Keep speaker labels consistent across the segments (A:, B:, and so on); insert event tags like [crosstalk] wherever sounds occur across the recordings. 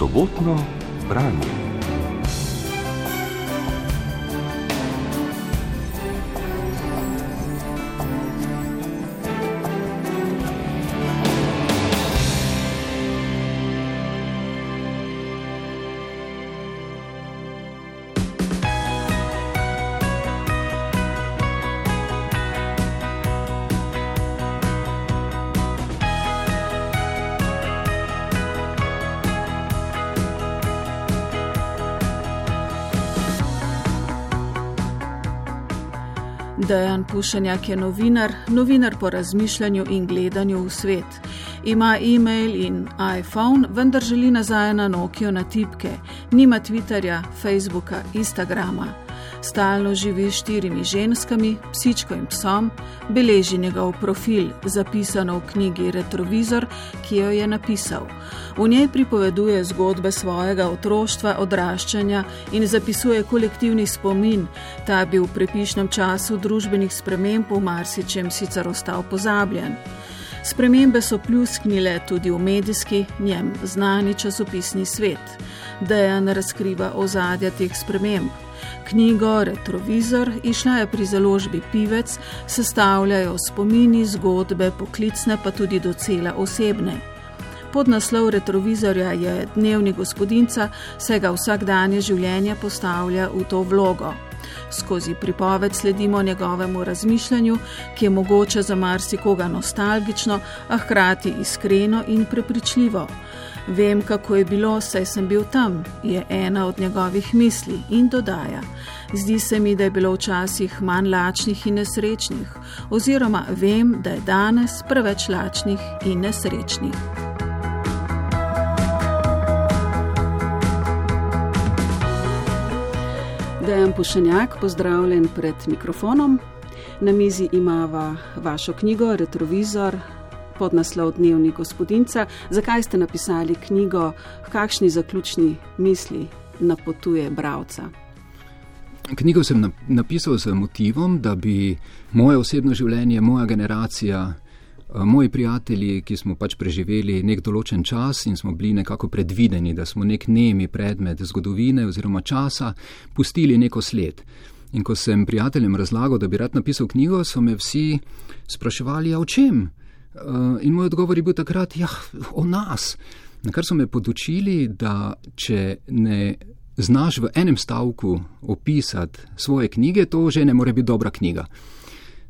A: sobotno branje.
B: Dejan Pušenjak je novinar, novinar po razmišljanju in gledanju v svet. Ima e-mail in iPhone, vendar želi nazaj na Nokijo na tipke, nima Twitterja, Facebooka, Instagrama stalno živi s štirimi ženskami, psičko in psom, beleži njegov profil, zapisano v knjigi Retrovizor, ki jo je napisal. V njej pripoveduje zgodbe svojega otroštva, odraščanja in zapisuje kolektivni spomin, ta bi v prepišnem času družbenih sprememb v marsičem sicer ostal pozabljen. Spremembe so pljusknile tudi v medijski, njem znani časopisni svet. Dejan razkriva ozadja teh sprememb knjigo Retrovizor išla je pri založbi Pivec, sestavljajo spomini, zgodbe, poklicne pa tudi docela osebne. Pod naslov retrovizorja je dnevni gospodinca, saj ga vsakdanje življenje postavlja v to vlogo. Skozi pripoved sledimo njegovemu razmišljanju, ki je mogoče za marsikoga nostalgično, a hkrati iskreno in prepričljivo. Vem, kako je bilo, saj sem bil tam, je ena od njegovih misli in dodaja. Zdi se mi, da je bilo včasih manj lačnih in nesrečnih, oziroma vem, da je danes preveč lačnih in nesrečnih. Dejan Pušenjak, pozdravljen pred mikrofonom. Na mizi imamo vašo knjigo Retrovizor, pod naslov Dnevni gospodinca. Zakaj ste napisali knjigo, kakšni zaključni misli napotuje bralca?
C: Knjigo sem napisal z motivom, da bi moje osebno življenje, moja generacija, eh, moji prijatelji, ki smo pač preživeli nek določen čas in smo bili nekako predvideni, da smo nek nemi predmet zgodovine oziroma časa, pustili neko sled. In ko sem prijateljem razlagal, da bi rad napisal knjigo, so me vsi spraševali, a o čem? Uh, in moj odgovor je bil takrat, ja, o nas. Na kar so me podučili, da če ne znaš v enem stavku opisati svoje knjige, to že ne more biti dobra knjiga.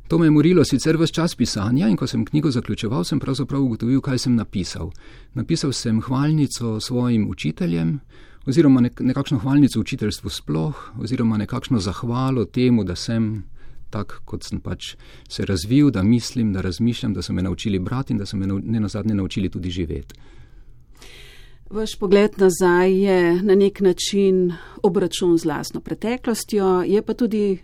C: To me je morilo sicer vse čas pisanja in ko sem knjigo zaključeval, sem pravzaprav ugotovil, kaj sem napisal. Napisal sem hvalnico svojim učiteljem, oziroma nek nekakšno hvalnico učiteljstvu sploh, oziroma nekakšno zahvalo temu, da sem tak, kot sem pač se razvil, da mislim, da razmišljam, da so me naučili brati in da so me ne na zadnje naučili tudi živeti.
B: Vaš pogled nazaj je na nek način obračun z lastno preteklostjo, je pa tudi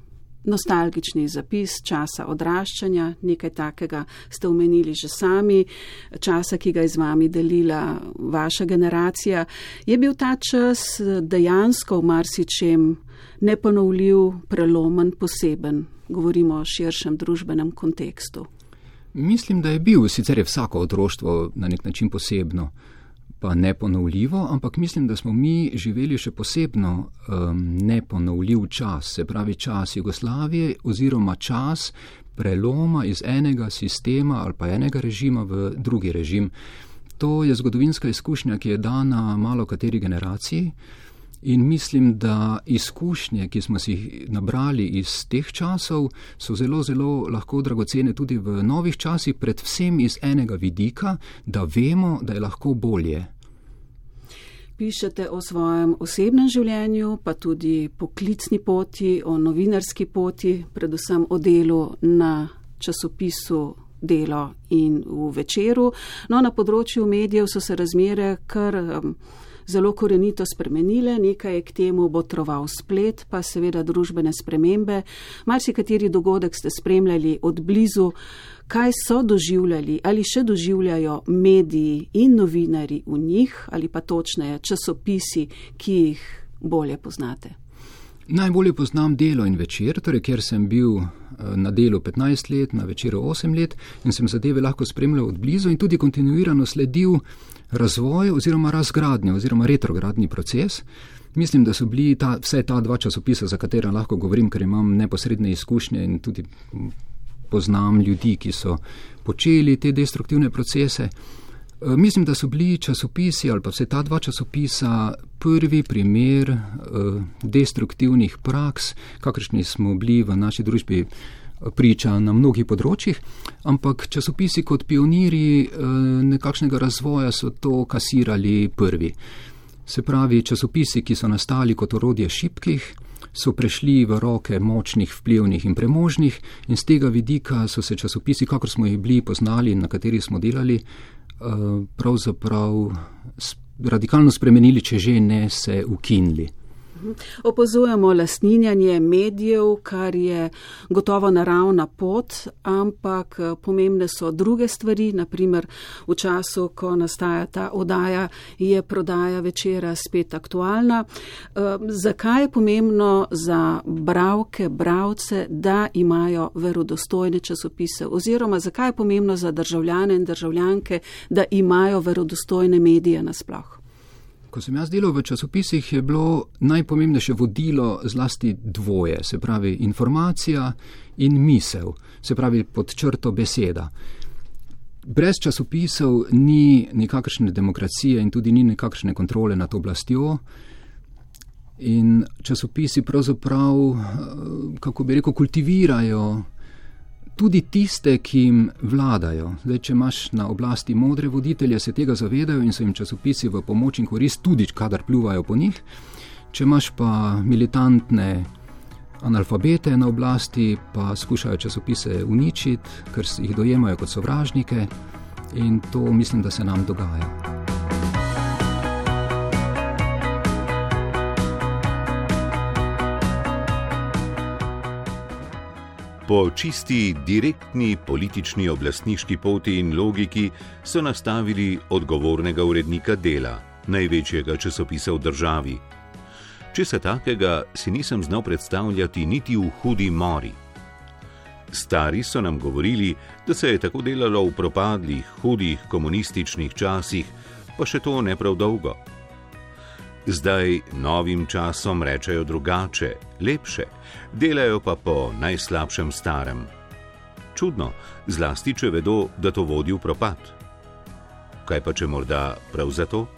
B: nostalgični zapis časa odraščanja, nekaj takega ste omenili že sami, časa, ki ga je z vami delila vaša generacija. Je bil ta čas dejansko v marsičem neponovljiv, prelomen, poseben? govorimo o širšem družbenem kontekstu.
C: Mislim, da je bil sicer je vsako otroštvo na nek način posebno, pa neponovljivo, ampak mislim, da smo mi živeli še posebno um, neponovljiv čas, se pravi čas Jugoslavije oziroma čas preloma iz enega sistema ali pa enega režima v drugi režim. To je zgodovinska izkušnja, ki je dana malo kateri generaciji. In mislim, da izkušnje, ki smo si jih nabrali iz teh časov, so zelo, zelo lahko dragocene tudi v novih časih, predvsem iz enega vidika, da vemo, da je lahko bolje.
B: Pišete o svojem osebnem življenju, pa tudi poklicni poti, o novinarski poti, predvsem o delu na časopisu Delo in v večeru. No, na področju medijev so se razmere kar. Um, zelo korenito spremenile, nekaj je k temu botroval splet, pa seveda družbene spremembe. Marsikateri dogodek ste spremljali od blizu, kaj so doživljali ali še doživljajo mediji in novinari v njih, ali pa točneje časopisi, ki jih bolje poznate.
C: Najbolje poznam delo in večer, torej ker sem bil eh, na delu 15 let, na večeru 8 let in sem zadeve lahko spremljal od blizu in tudi kontinuirano sledil razvoj oziroma razgradnja oziroma retrogradni proces. Mislim, da so bili ta, vse ta dva časopisa, za katera lahko govorim, ker imam neposredne izkušnje in tudi poznam ljudi, ki so počeli te destruktivne procese. Eh, mislim, da so bili časopisi ali pa vse ta dva časopisa prvi primer eh, destruktivnih praks, kakršni smo bili v naši družbi priča na mnogih področjih, ampak časopisi kot pioniri nekakšnega razvoja so to kasirali prvi. Se pravi, časopisi, ki so nastali kot orodje šipkih, so prešli v roke močnih, vplivnih in premožnih in z tega vidika so se časopisi, kakor smo jih bili poznali in na katerih smo delali, Eh, pravzaprav radikalno spremenili, če že ne se ukinili.
B: Opozujemo lasninjanje medijev, kar je gotovo naravna pot, ampak eh, pomembne so druge stvari. Naprimer, v času, ko nastaja ta odaja, je prodaja večera spet aktualna. Eh, zakaj je pomembno za bravke, bravce, da imajo verodostojne časopise? Oziroma, zakaj je pomembno za državljane in državljanke, da imajo verodostojne medije nasploh?
C: Ko sem jaz delal v časopisih, je bilo najpomembnejše vodilo zlasti dvoje, se pravi informacija in misel, se pravi pod črto beseda. Brez časopisov ni nikakršne demokracije in tudi ni nikakršne kontrole nad oblastjo. In časopisi pravzaprav, eh, kako bi rekel, kultivirajo tudi tiste, ki jim vladajo. Zdaj, če imaš na oblasti modre voditelje, se tega zavedajo in so jim časopisi v pomoč in korist, tudi kadar pljuvajo po njih. Če imaš pa militantne analfabete na oblasti, pa skušajo časopise uničiti, ker jih dojemajo kot sovražnike in to mislim, da se nam dogaja.
D: Po čisti, direktni politični oblastniški poti in logiki so nastavili odgovornega urednika dela, največjega časopisa v državi. Če se takega si nisem znal predstavljati niti v hudi mori. Stari so nam govorili, da se je tako delalo v propadlih, hudih komunističnih časih, pa še to ne prav dolgo. Zdaj novim časom rečejo drugače, lepše, delajo pa po najslabšem starem. Čudno, zlasti če vedo, da to vodi v propad. Kaj pa če morda prav zato?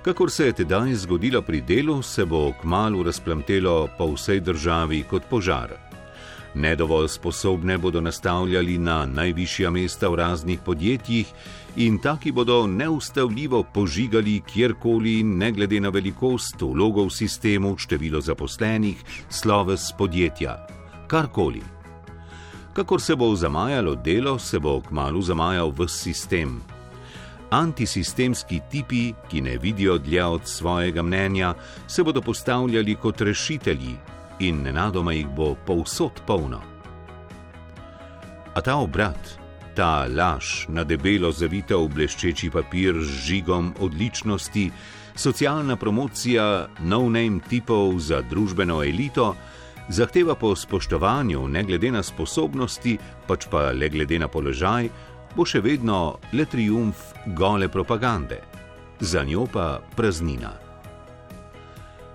D: Kakor se je tedaj zgodilo pri delu, se bo kmalo razplamtelo po vsej državi kot požar. Nedovolj sposobne bodo nastavljali na najvišja mesta v raznih podjetjih in taki bodo neustavljivo požigali kjerkoli, ne glede na velikost, vlogo v sistemu, število zaposlenih, sloves podjetja, karkoli. Kakor se bo zamajalo delo, se bo kmalo zamajal v sistem. Antisistemski tipi, ki ne vidijo dlje od svojega mnenja, se bodo postavljali kot rešitelji in nenadoma jih bo povsod polno. A ta obrat, ta laž na debelo zavita v bleščeči papir z žigom odličnosti, socialna promocija no-name tipov za družbeno elito, zahteva po spoštovanju ne glede na sposobnosti, pač pa le glede na položaj, bo še vedno le triumf gole propagande, za njo pa praznina.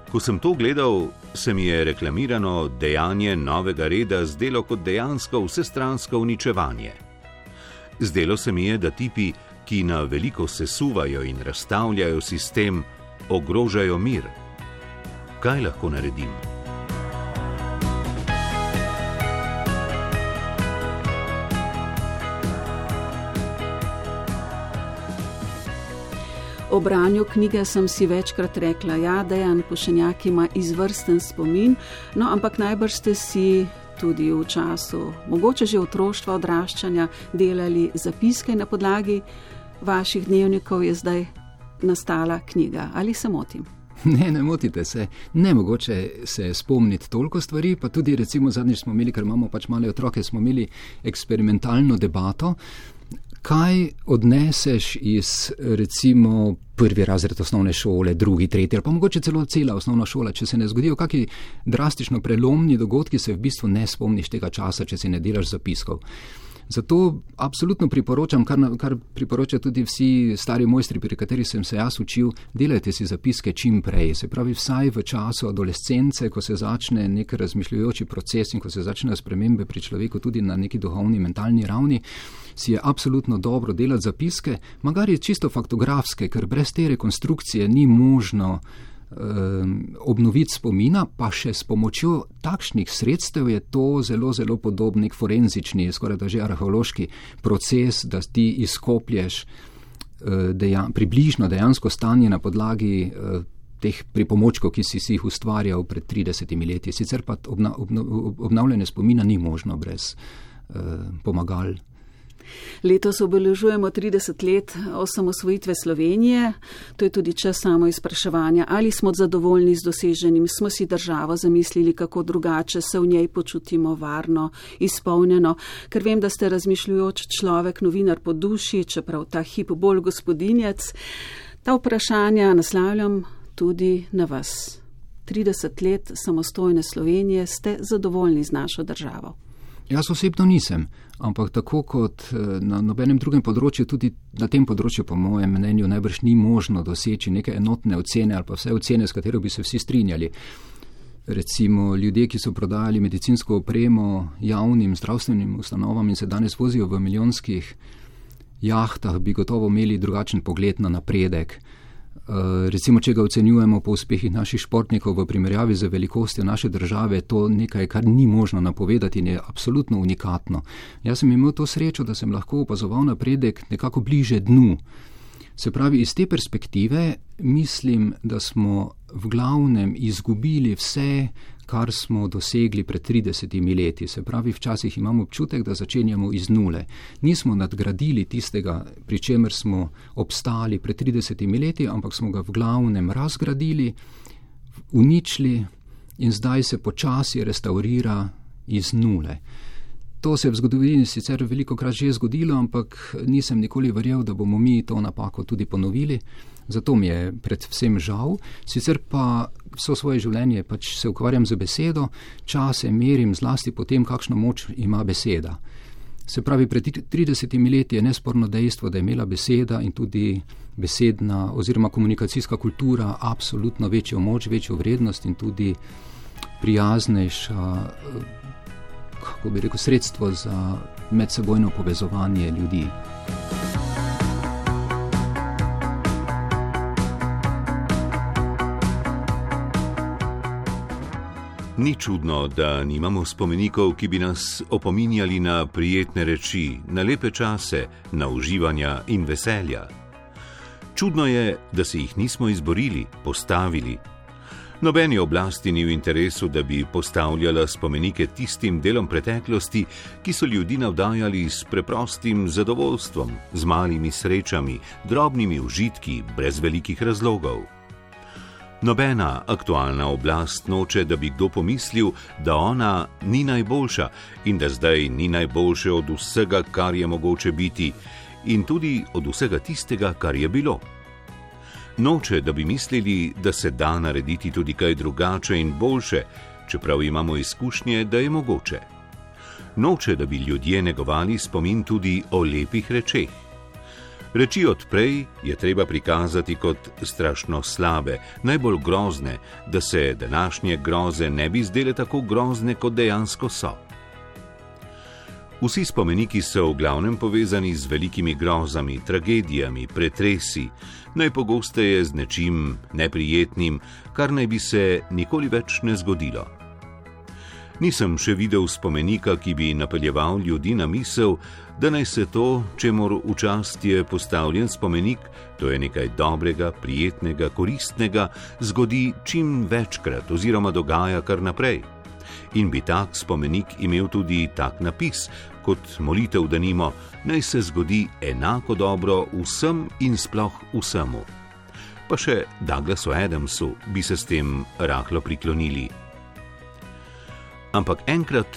D: Ko sem to gledal, se mi je reklamirano dejanje novega reda zdelo kot dejansko vsestransko uničevanje. Zdelo se mi je, da tipi, ki na veliko sesuvajo in razstavljajo sistem, ogrožajo mir. Kaj lahko naredim?
B: O branju knjige sem si večkrat rekla, ja, da je Jan Pošenjak ima izvrsten spomin, no, ampak najbrž ste si tudi v času, mogoče že otroštva, odraščanja, delali zapiske na podlagi vaših dnevnikov, je zdaj nastala knjiga. Ali se motim? [laughs]
C: Ne, ne motite se. Ne mogoče se spomniti toliko stvari, pa tudi recimo zadnjič smo imeli, ker imamo pač male otroke, smo imeli eksperimentalno debato. Kaj odneseš iz recimo prvi razred osnovne šole, drugi, tretji ali pa mogoče celo cela osnovna šola, če se ne zgodijo kakšni drastično prelomni dogodki, se v bistvu ne spomniš tega časa, če si ne delaš zapiskov. Zato absolutno priporočam, kar, kar priporočajo tudi vsi stari mojstri, pri katerih sem se jaz učil, delajte si zapiske čim prej. Se pravi, vsaj v času adolescence, ko se začne nek razmišljujoči proces in ko se začnejo spremembe pri človeku tudi na neki duhovni, mentalni ravni, si je absolutno dobro delati zapiske, magari čisto faktografske, ker brez te rekonstrukcije ni možno obnoviti spomina, pa še s pomočjo takšnih sredstev je to zelo, zelo podoben forenzični, skoraj da že arheološki proces, da ti izkoplješ eh, dejan, približno dejansko stanje na podlagi eh, teh pripomočkov, ki si, si jih ustvarjal pred 30 leti. Sicer pa obna, obna, obnavljanje spomina ni možno brez eh, pomagal.
B: Letos obeležujemo 30 let osamosvojitve Slovenije. To je tudi čas samo izpraševanja, ali smo zadovoljni z doseženim, smo si državo zamislili, kako drugače se v njej počutimo varno, izpolnjeno, ker vem, da ste razmišljujoč človek, novinar po duši, čeprav ta hip bolj gospodinjec. Ta vprašanja naslavljam tudi na vas. 30 let samostojne Slovenije ste zadovoljni z našo državo.
C: Jaz osebno nisem, ampak tako kot eh, na nobenem drugem področju, tudi na tem področju, po mojem mnenju, najbrž ni možno doseči neke enotne ocene ali pa vse ocene, s katero bi se vsi strinjali. Recimo ljudje, ki so prodajali medicinsko opremo javnim zdravstvenim ustanovam in se danes vozijo v milijonskih jahtah, bi gotovo imeli drugačen pogled na napredek. Eh, recimo, če ga ocenjujemo po uspehih naših športnikov v primerjavi z velikostjo naše države, je to nekaj, kar ni možno napovedati in je absolutno unikatno. Jaz sem imel to srečo, da sem lahko opazoval napredek nekako bliže dnu. Se pravi, iz te perspektive mislim, da smo v glavnem izgubili vse, kar smo dosegli pred 30 leti. Se pravi, včasih imamo občutek, da začenjamo iz nule. Nismo nadgradili tistega, pri čemer smo obstali pred 30 leti, ampak smo ga v glavnem razgradili, uničili in zdaj se počasi restaurira iz nule. To se je v zgodovini sicer veliko krat že zgodilo, ampak nisem nikoli verjel, da bomo mi to napako tudi ponovili. Zato mi je predvsem žal, sicer pa vso svoje življenje pač se ukvarjam z besedo, čase merim zlasti po tem, kakšno moč ima beseda. Se pravi, pred 30 leti je nesporno dejstvo, da je imela beseda in tudi besedna oziroma komunikacijska kultura absolutno večjo moč, večjo vrednost in tudi prijaznejša, kako bi rekel, sredstvo za medsebojno povezovanje ljudi.
D: Ni čudno, da nimamo spomenikov, ki bi nas opominjali na prijetne reči, na lepe čase, na uživanja in veselja. Čudno je, da se jih nismo izborili, postavili. Nobeni oblasti ni v interesu, da bi postavljala spomenike tistim delom preteklosti, ki so ljudi navdajali s preprostim zadovoljstvom, z malimi srečami, drobnimi užitki, brez velikih razlogov. Nobena aktualna oblast noče, da bi kdo pomislil, da ona ni najboljša in da zdaj ni najboljše od vsega, kar je mogoče biti, in tudi od vsega tistega, kar je bilo. Noče, da bi mislili, da se da narediti tudi kaj drugače in boljše, čeprav imamo izkušnje, da je mogoče. Noče, da bi ljudje negovali spomin tudi o lepih rečeh. Reči odprej je treba prikazati kot strašno slabe, najbolj grozne, da se današnje groze ne bi zdele tako grozne, kot dejansko so. Vsi spomeniki so v glavnem povezani z velikimi grozami, tragedijami, pretresi, najpogosteje z nečim neprijetnim, kar naj bi se nikoli več ne zgodilo. Nisem še videl spomenika, ki bi napeljeval ljudi na misel, da naj se to, čemor v čast je postavljen spomenik, to je nekaj dobrega, prijetnega, koristnega, zgodi čim večkrat oziroma dogaja kar naprej. In bi tak spomenik imel tudi tak napis, kot molitev, da nimo, naj se zgodi enako dobro vsem in sploh vsemu. Pa še Douglasu Adamsu bi se s tem rahlo priklonili. Ampak enkrat,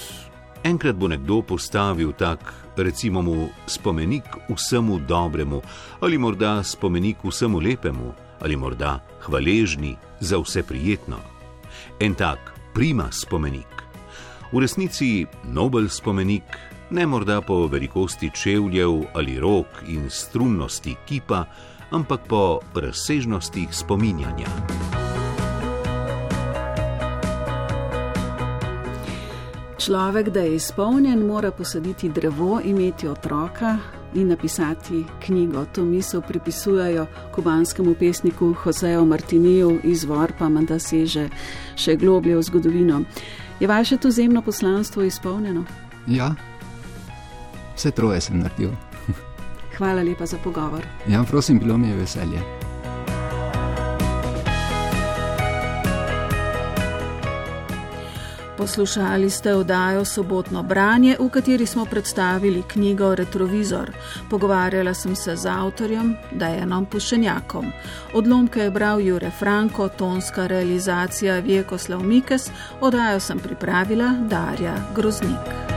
D: enkrat bo nekdo postavil tak, recimo, mu spomenik vsemu dobremu, ali morda spomenik vsemu lepemu, ali morda hvaležni za vse prijetno. En tak prima spomenik. V resnici nobel spomenik, ne morda po velikosti čevljev ali rok in strunnosti kipa, ampak po razsežnostih spominjanja.
B: Človek, da je izpolnjen, mora posaditi drevo, imeti otroka in napisati knjigo. To misel pripisujejo kubanskemu pesniku Joseju Martiniju, izvor pa menda seže še globlje v zgodovino. Je vaše to zemno poslanstvo izpolnjeno?
C: Ja, vse troje sem naredil.
B: Hvala lepa za pogovor.
C: Ja, prosim, bilo mi je veselje.
B: Poslušali ste oddajo Sobotno branje, v kateri smo predstavili knjigo Retrovizor. Pogovarjala sem se z avtorjem Dajanom Pušenjakom. Odlomke je bral Jure Franko, tonska realizacija Vjekoslav Mikes, oddajo sem pripravila Darja Groznik.